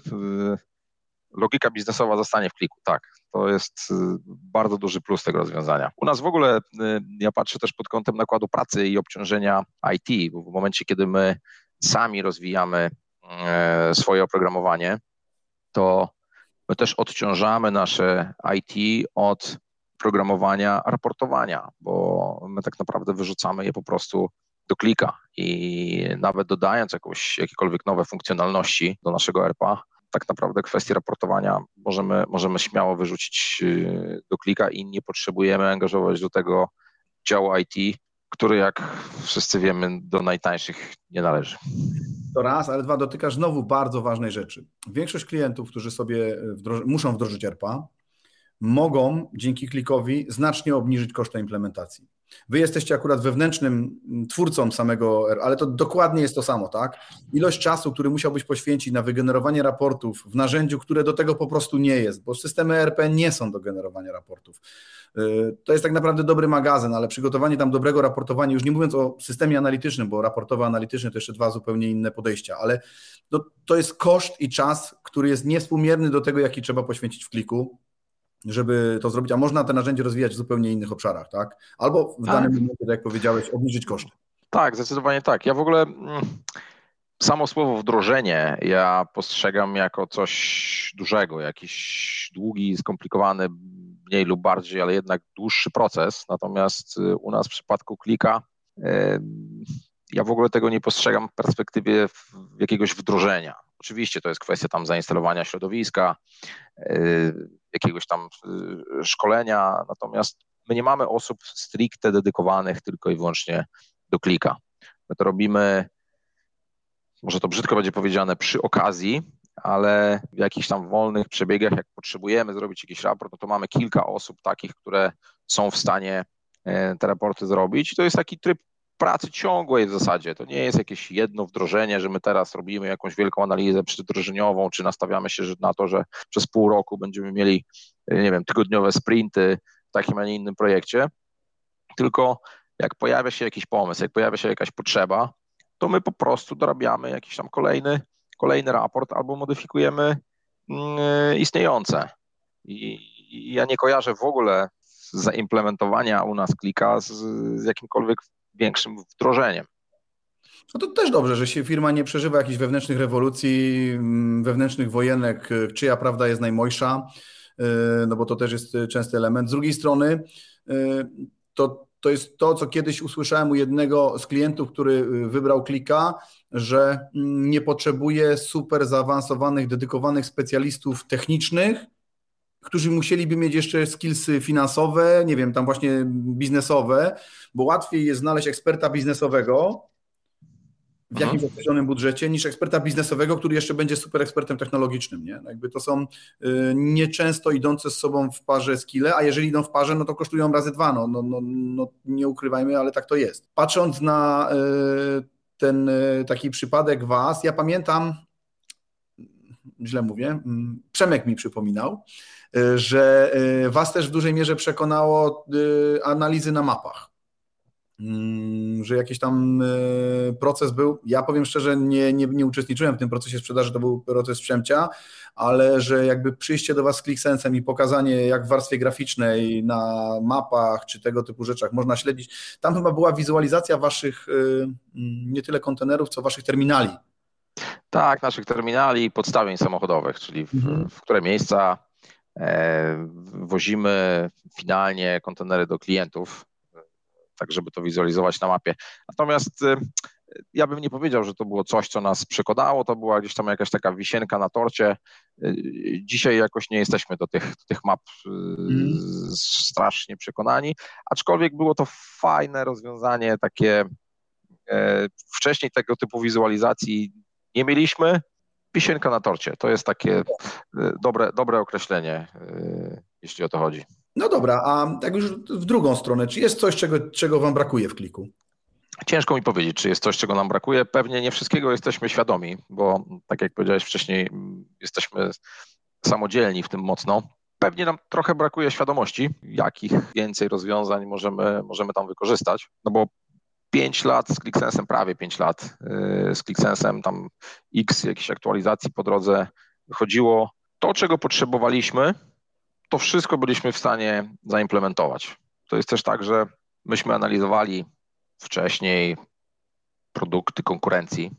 logika biznesowa zostanie w kliku, tak. To jest y, bardzo duży plus tego rozwiązania. U nas w ogóle, y, ja patrzę też pod kątem nakładu pracy i obciążenia IT, bo w momencie, kiedy my sami rozwijamy e, swoje oprogramowanie, to my też odciążamy nasze IT od programowania raportowania, bo my tak naprawdę wyrzucamy je po prostu do klika i nawet dodając jakąś, jakiekolwiek nowe funkcjonalności do naszego RPA, tak naprawdę kwestie raportowania możemy, możemy śmiało wyrzucić y, do klika i nie potrzebujemy angażować do tego działu IT, który jak wszyscy wiemy do najtańszych nie należy. To raz, ale dwa, dotykasz znowu bardzo ważnej rzeczy. Większość klientów, którzy sobie wdroży, muszą wdrożyć ERPA, mogą dzięki klikowi znacznie obniżyć koszty implementacji. Wy jesteście akurat wewnętrznym twórcą samego, ale to dokładnie jest to samo, tak? Ilość czasu, który musiałbyś poświęcić na wygenerowanie raportów w narzędziu, które do tego po prostu nie jest, bo systemy ERP nie są do generowania raportów. Y, to jest tak naprawdę dobry magazyn, ale przygotowanie tam dobrego raportowania, już nie mówiąc o systemie analitycznym, bo raportowy analityczny to jeszcze dwa zupełnie inne podejścia, ale to, to jest koszt i czas, który jest niewspółmierny do tego, jaki trzeba poświęcić w kliku żeby to zrobić, a można te narzędzie rozwijać w zupełnie innych obszarach, tak? Albo w tak. danym momencie, tak jak powiedziałeś, obniżyć koszty. Tak, zdecydowanie tak. Ja w ogóle mm, samo słowo wdrożenie ja postrzegam jako coś dużego, jakiś długi, skomplikowany, mniej lub bardziej, ale jednak dłuższy proces. Natomiast y, u nas w przypadku klika ja w ogóle tego nie postrzegam w perspektywie jakiegoś wdrożenia. Oczywiście to jest kwestia tam zainstalowania środowiska, y, jakiegoś tam y, szkolenia, natomiast my nie mamy osób stricte dedykowanych tylko i wyłącznie do klika. My to robimy, może to brzydko będzie powiedziane, przy okazji, ale w jakichś tam wolnych przebiegach, jak potrzebujemy zrobić jakiś raport, no to mamy kilka osób takich, które są w stanie e, te raporty zrobić. To jest taki tryb pracy ciągłej w zasadzie. To nie jest jakieś jedno wdrożenie, że my teraz robimy jakąś wielką analizę przeddrożeniową, czy nastawiamy się na to, że przez pół roku będziemy mieli, nie wiem, tygodniowe sprinty w takim, a nie innym projekcie. Tylko jak pojawia się jakiś pomysł, jak pojawia się jakaś potrzeba, to my po prostu dorabiamy jakiś tam kolejny, kolejny raport albo modyfikujemy mm, istniejące. I ja nie kojarzę w ogóle zaimplementowania u nas klika z, z jakimkolwiek większym wdrożeniem. No to też dobrze, że się firma nie przeżywa jakichś wewnętrznych rewolucji, mm, wewnętrznych wojenek, czyja prawda jest najmojsza, y, no bo to też jest częsty element. Z drugiej strony y, to, to jest to, co kiedyś usłyszałem u jednego z klientów, który wybrał klika, że mm, nie potrzebuje super zaawansowanych, dedykowanych specjalistów technicznych, którzy musieliby mieć jeszcze skillsy finansowe, nie wiem, tam właśnie biznesowe, bo łatwiej jest znaleźć eksperta biznesowego w jakimś mhm. określonym budżecie niż eksperta biznesowego, który jeszcze będzie super ekspertem technologicznym. Nie? Jakby to są y, nieczęsto idące z sobą w parze skille, a jeżeli idą w parze, no to kosztują razy dwa. No, no, no, no nie ukrywajmy, ale tak to jest. Patrząc na y, ten y, taki przypadek Was, ja pamiętam, źle mówię, mm, Przemek mi przypominał, że Was też w dużej mierze przekonało analizy na mapach Mm, że jakiś tam proces był. Ja powiem szczerze, nie, nie, nie uczestniczyłem w tym procesie sprzedaży, to był proces przemcia, ale że jakby przyjście do Was z ClickSensem i pokazanie, jak w warstwie graficznej, na mapach czy tego typu rzeczach można śledzić. Tam chyba była wizualizacja Waszych mm, nie tyle kontenerów, co Waszych terminali. Tak, naszych terminali i podstawień samochodowych, czyli w, mhm. w które miejsca wozimy finalnie kontenery do klientów tak żeby to wizualizować na mapie. Natomiast y, ja bym nie powiedział, że to było coś, co nas przekonało, to była gdzieś tam jakaś taka wisienka na torcie. Y, dzisiaj jakoś nie jesteśmy do tych, do tych map mm. strasznie przekonani, aczkolwiek było to fajne rozwiązanie, takie e, wcześniej tego typu wizualizacji nie mieliśmy. Wisienka na torcie, to jest takie dobre, dobre określenie, jeśli o to chodzi. No dobra, a tak już w drugą stronę, czy jest coś, czego, czego Wam brakuje w kliku? Ciężko mi powiedzieć, czy jest coś, czego nam brakuje. Pewnie nie wszystkiego jesteśmy świadomi, bo tak jak powiedziałeś wcześniej, jesteśmy samodzielni w tym mocno. Pewnie nam trochę brakuje świadomości, jakich więcej rozwiązań możemy, możemy tam wykorzystać, no bo 5 lat z ClickSensem, prawie 5 lat yy, z ClickSensem, tam x jakichś aktualizacji po drodze wychodziło. To, czego potrzebowaliśmy, to wszystko byliśmy w stanie zaimplementować. To jest też tak, że myśmy analizowali wcześniej produkty konkurencji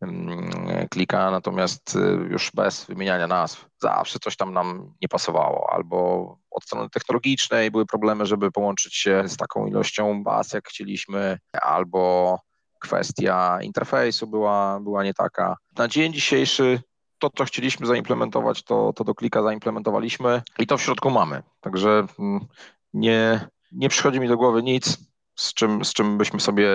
mm, klika, natomiast y, już bez wymieniania nazw zawsze coś tam nam nie pasowało, albo od strony technologicznej były problemy, żeby połączyć się z taką ilością baz, jak chcieliśmy, albo kwestia interfejsu była, była nie taka. Na dzień dzisiejszy to, co chcieliśmy zaimplementować, to, to do klika zaimplementowaliśmy i to w środku mamy. Także mm, nie, nie przychodzi mi do głowy nic, z czym, z czym byśmy sobie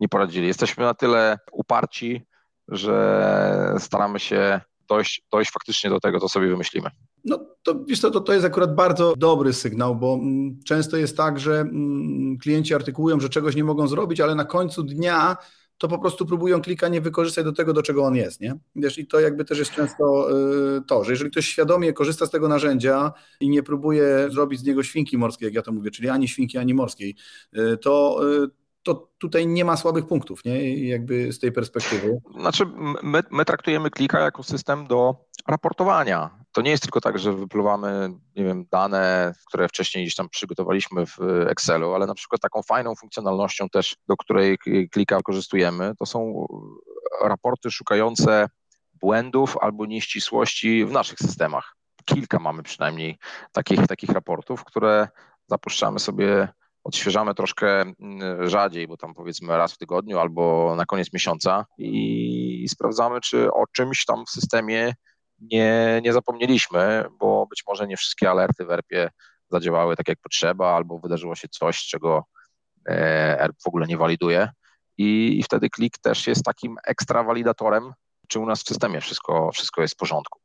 nie poradzili. Jesteśmy na tyle uparci, że staramy się dojść, dojść faktycznie do tego, co sobie wymyślimy. No to, wiesz to, to jest akurat bardzo dobry sygnał, bo mm, często jest tak, że mm, klienci artykułują, że czegoś nie mogą zrobić, ale na końcu dnia to po prostu próbują klika nie wykorzystać do tego, do czego on jest, nie? Wiesz, i to jakby też jest często y, to, że jeżeli ktoś świadomie korzysta z tego narzędzia i nie próbuje zrobić z niego świnki morskiej, jak ja to mówię, czyli ani świnki, ani morskiej, y, to y, to tutaj nie ma słabych punktów, nie? Jakby z tej perspektywy. Znaczy, my, my traktujemy klika jako system do raportowania to nie jest tylko tak, że wypluwamy, nie wiem, dane, które wcześniej gdzieś tam przygotowaliśmy w Excelu, ale na przykład taką fajną funkcjonalnością też, do której klika wykorzystujemy, to są raporty szukające błędów albo nieścisłości w naszych systemach. Kilka mamy przynajmniej takich, takich raportów, które zapuszczamy sobie, odświeżamy troszkę mm, rzadziej, bo tam powiedzmy raz w tygodniu albo na koniec miesiąca i sprawdzamy, czy o czymś tam w systemie nie, nie zapomnieliśmy, bo być może nie wszystkie alerty w ERP-ie zadziałały tak jak potrzeba, albo wydarzyło się coś, czego ERP w ogóle nie waliduje. I, i wtedy klik też jest takim ekstra walidatorem, czy u nas w systemie wszystko, wszystko jest w porządku.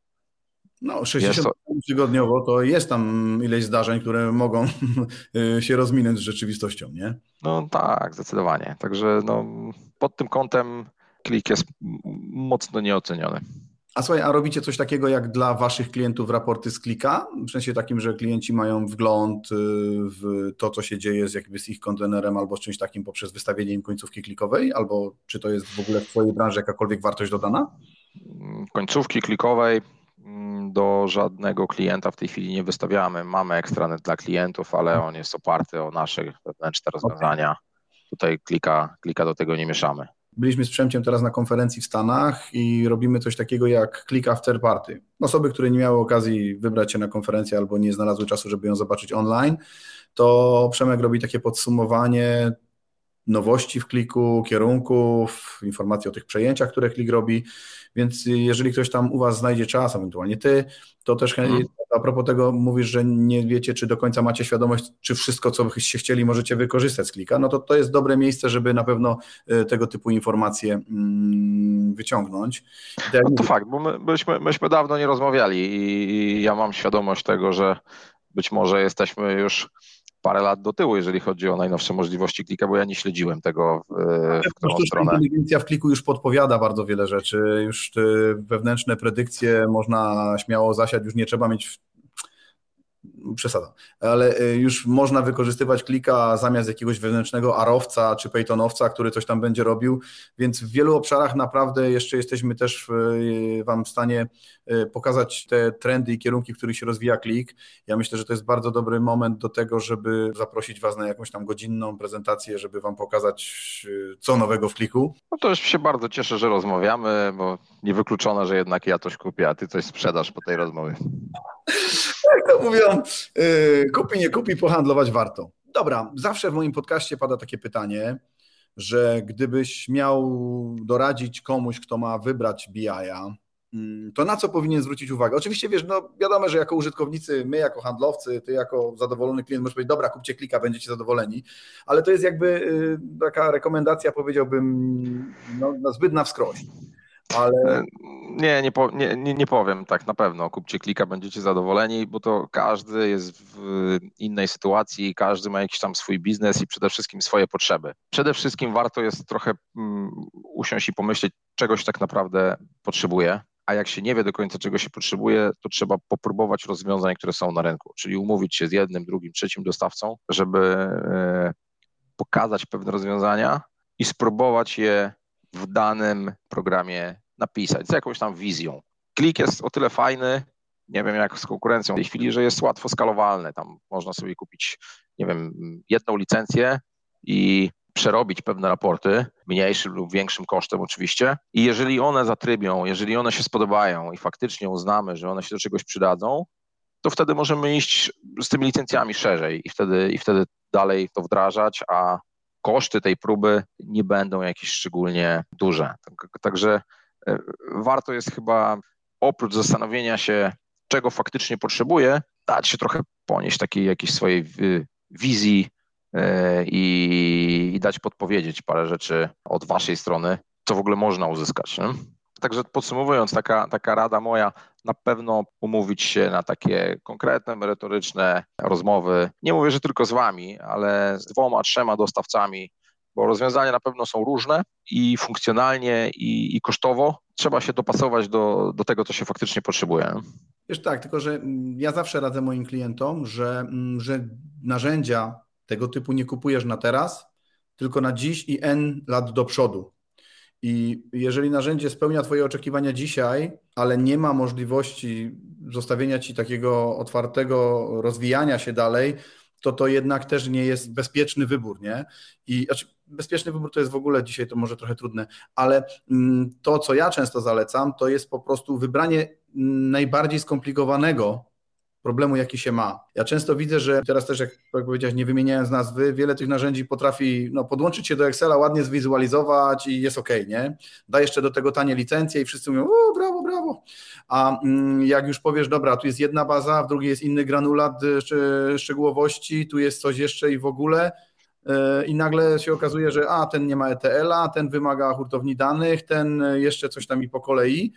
No, 60 to... tygodniowo to jest tam ileś zdarzeń, które mogą się rozminąć z rzeczywistością, nie? No tak, zdecydowanie. Także no, pod tym kątem klik jest mocno nieoceniony. A słuchaj, a robicie coś takiego jak dla waszych klientów raporty z klika? W sensie takim, że klienci mają wgląd y, w to, co się dzieje z jakby z ich kontenerem albo z czymś takim poprzez wystawienie im końcówki klikowej? Albo czy to jest w ogóle w twojej branży jakakolwiek wartość dodana? Końcówki klikowej do żadnego klienta w tej chwili nie wystawiamy. Mamy ekstranet dla klientów, ale on jest oparty o nasze wewnętrzne rozwiązania. Tutaj klika, klika do tego nie mieszamy. Byliśmy z Przemciem teraz na konferencji w Stanach i robimy coś takiego jak click after party. Osoby, które nie miały okazji wybrać się na konferencję albo nie znalazły czasu, żeby ją zobaczyć online, to Przemek robi takie podsumowanie nowości w kliku, kierunków, informacji o tych przejęciach, które klik robi, więc jeżeli ktoś tam u Was znajdzie czas, ewentualnie Ty, to też hmm. a propos tego mówisz, że nie wiecie, czy do końca macie świadomość, czy wszystko, co byście chcieli, możecie wykorzystać z klika, no to to jest dobre miejsce, żeby na pewno e, tego typu informacje mm, wyciągnąć. No to fakt, bo my, myśmy, myśmy dawno nie rozmawiali i ja mam świadomość tego, że być może jesteśmy już parę lat do tyłu, jeżeli chodzi o najnowsze możliwości klika, bo ja nie śledziłem tego w, w którą stronę. Inteligencja w kliku już podpowiada bardzo wiele rzeczy, już wewnętrzne predykcje można śmiało zasiać, już nie trzeba mieć przesada, ale y, już można wykorzystywać klika zamiast jakiegoś wewnętrznego arowca czy peytonowca, który coś tam będzie robił, więc w wielu obszarach naprawdę jeszcze jesteśmy też y, Wam w stanie y, pokazać te trendy i kierunki, w których się rozwija klik. Ja myślę, że to jest bardzo dobry moment do tego, żeby zaprosić Was na jakąś tam godzinną prezentację, żeby Wam pokazać co nowego w kliku. No to już się bardzo cieszę, że rozmawiamy, bo niewykluczone, że jednak ja coś kupię, a Ty coś sprzedasz po tej rozmowie. Jak to mówią, yy, kupi, nie kupi, pohandlować warto. Dobra, zawsze w moim podcaście pada takie pytanie, że gdybyś miał doradzić komuś, kto ma wybrać BI-a, mm, to na co powinien zwrócić uwagę? Oczywiście wiesz, no wiadomo, że jako użytkownicy, my jako handlowcy, ty jako zadowolony klient możesz powiedzieć, dobra, kupcie klika, będziecie zadowoleni, ale to jest jakby y, taka rekomendacja, powiedziałbym, no, zbyt na wskroś. Ale... E, nie, nie, po, nie, nie, nie powiem tak na pewno. Kupcie klika, będziecie zadowoleni, bo to każdy jest w innej sytuacji, każdy ma jakiś tam swój biznes i przede wszystkim swoje potrzeby. Przede wszystkim warto jest trochę um, usiąść i pomyśleć, czegoś tak naprawdę potrzebuje, a jak się nie wie do końca, czego się potrzebuje, to trzeba popróbować rozwiązań, które są na rynku, czyli umówić się z jednym, drugim, trzecim dostawcą, żeby e, pokazać pewne rozwiązania i spróbować je w danym programie napisać z jakąś tam wizją. Klik jest o tyle fajny, nie wiem jak z konkurencją w tej chwili, że jest łatwo skalowalny. Tam można sobie kupić, nie wiem, jedną licencję i przerobić pewne raporty, mniejszym lub większym kosztem oczywiście. I jeżeli one zatrybią, jeżeli one się spodobają i faktycznie uznamy, że one się do czegoś przydadzą, to wtedy możemy iść z tymi licencjami szerzej i wtedy, i wtedy dalej to wdrażać, a koszty tej próby nie będą jakieś szczególnie duże. Także e, warto jest chyba oprócz zastanowienia się, czego faktycznie potrzebuję, dać się trochę ponieść takiej jakiejś swojej wizji e, i, i dać podpowiedzieć parę rzeczy od waszej strony, co w ogóle można uzyskać. Nie? Także podsumowując, taka, taka rada moja, na pewno umówić się na takie konkretne, merytoryczne rozmowy. Nie mówię, że tylko z Wami, ale z dwoma, trzema dostawcami, bo rozwiązania na pewno są różne i funkcjonalnie, i, i kosztowo. Trzeba się dopasować do, do tego, co się faktycznie potrzebuje. Wiesz tak, tylko że mm, ja zawsze radzę moim klientom, że, mm, że narzędzia tego typu nie kupujesz na teraz, tylko na dziś i N lat do przodu. I jeżeli narzędzie spełnia Twoje oczekiwania dzisiaj, ale nie ma możliwości zostawienia Ci takiego otwartego rozwijania się dalej, to to jednak też nie jest bezpieczny wybór, nie? I znaczy, bezpieczny wybór to jest w ogóle dzisiaj to może trochę trudne, ale mm, to, co ja często zalecam, to jest po prostu wybranie najbardziej skomplikowanego problemu, jaki się ma. Ja często widzę, że teraz też, jak, powiedziałeś, nie wymieniając nazwy, wiele tych narzędzi potrafi no, podłączyć się do Excela, ładnie zwizualizować i jest ok, nie? Da jeszcze do tego tanie licencje i wszyscy mówią, o, brawo, brawo. A mm, jak już powiesz, dobra, tu jest jedna baza, w drugiej jest inny granulat y, szczegółowości, tu jest coś jeszcze i w ogóle, y, i nagle się okazuje, że a, ten nie ma ETL-a, ten wymaga hurtowni danych, ten jeszcze coś tam i po kolei.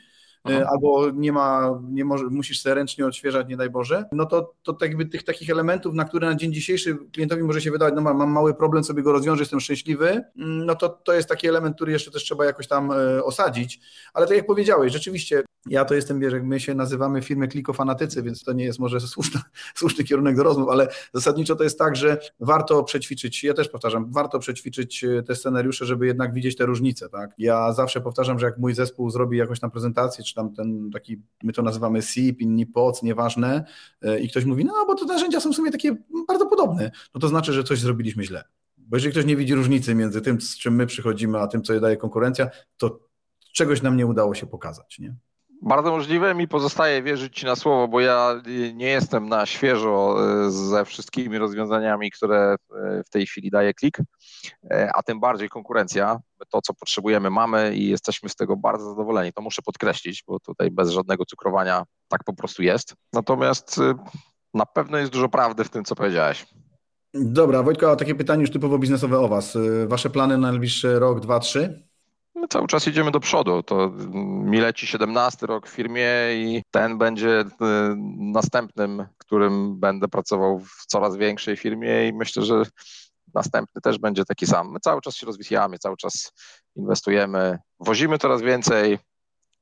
E, albo nie ma, nie może, musisz sobie ręcznie odświeżać, nie daj Boże, no to, to tak jakby tych takich elementów, na które na dzień dzisiejszy klientowi może się wydawać, no mam, mam mały problem, sobie go rozwiążę, jestem szczęśliwy, mm, no to to jest taki element, który jeszcze też trzeba jakoś tam e, osadzić, ale tak jak powiedziałeś, rzeczywiście ja to jestem, wiesz, my się nazywamy firmy klikofanatycy, więc to nie jest może słuszny, słuszny kierunek do rozmów, ale zasadniczo to jest tak, że warto przećwiczyć, ja też powtarzam, warto przećwiczyć e, te scenariusze, żeby jednak widzieć te różnice, tak? Ja zawsze powtarzam, że jak mój zespół zrobi jakąś tam prezentację, czy tam ten taki, my to nazywamy SIP, inni POC, nieważne, e, i ktoś mówi, no bo to narzędzia są w sumie takie bardzo podobne, no to znaczy, że coś zrobiliśmy źle. Bo jeżeli ktoś nie widzi różnicy między tym, z czym my przychodzimy, a tym, co je daje konkurencja, to czegoś nam nie udało się pokazać, nie? Bardzo możliwe, mi pozostaje wierzyć Ci na słowo, bo ja nie jestem na świeżo e, ze wszystkimi rozwiązaniami, które e, w tej chwili daje klik, a tym bardziej konkurencja. To, co potrzebujemy, mamy i jesteśmy z tego bardzo zadowoleni. To muszę podkreślić, bo tutaj bez żadnego cukrowania tak po prostu jest. Natomiast na pewno jest dużo prawdy w tym, co powiedziałeś. Dobra, Wojtko, a takie pytanie już typowo biznesowe o Was. Wasze plany na najbliższy rok, dwa, trzy? My cały czas idziemy do przodu. To mi leci 17 rok w firmie i ten będzie y, następnym, którym będę pracował w coraz większej firmie i myślę, że następny też będzie taki sam. My cały czas się rozwijamy, cały czas inwestujemy, wozimy coraz więcej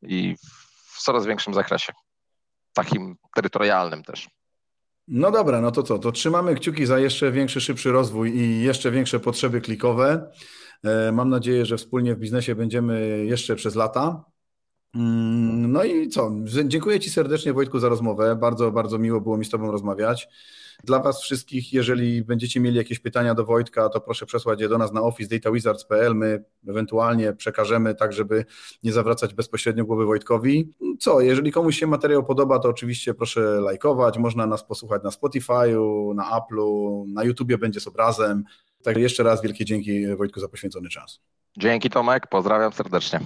i w coraz większym zakresie, takim terytorialnym też. No dobra, no to co? To trzymamy kciuki za jeszcze większy, szybszy rozwój i jeszcze większe potrzeby klikowe. E, mam nadzieję, że wspólnie w biznesie będziemy jeszcze przez lata. Mm, no i co? Dziękuję Ci serdecznie, Wojtku, za rozmowę. Bardzo, bardzo miło było mi z Tobą rozmawiać. Dla Was wszystkich, jeżeli będziecie mieli jakieś pytania do Wojtka, to proszę przesłać je do nas na office.datawizards.pl. My ewentualnie przekażemy tak, żeby nie zawracać bezpośrednio głowy Wojtkowi. Co, jeżeli komuś się materiał podoba, to oczywiście proszę lajkować. Można nas posłuchać na Spotify'u, na Apple'u, na YouTubie będzie z obrazem. Także jeszcze raz wielkie dzięki Wojtku za poświęcony czas. Dzięki Tomek, pozdrawiam serdecznie.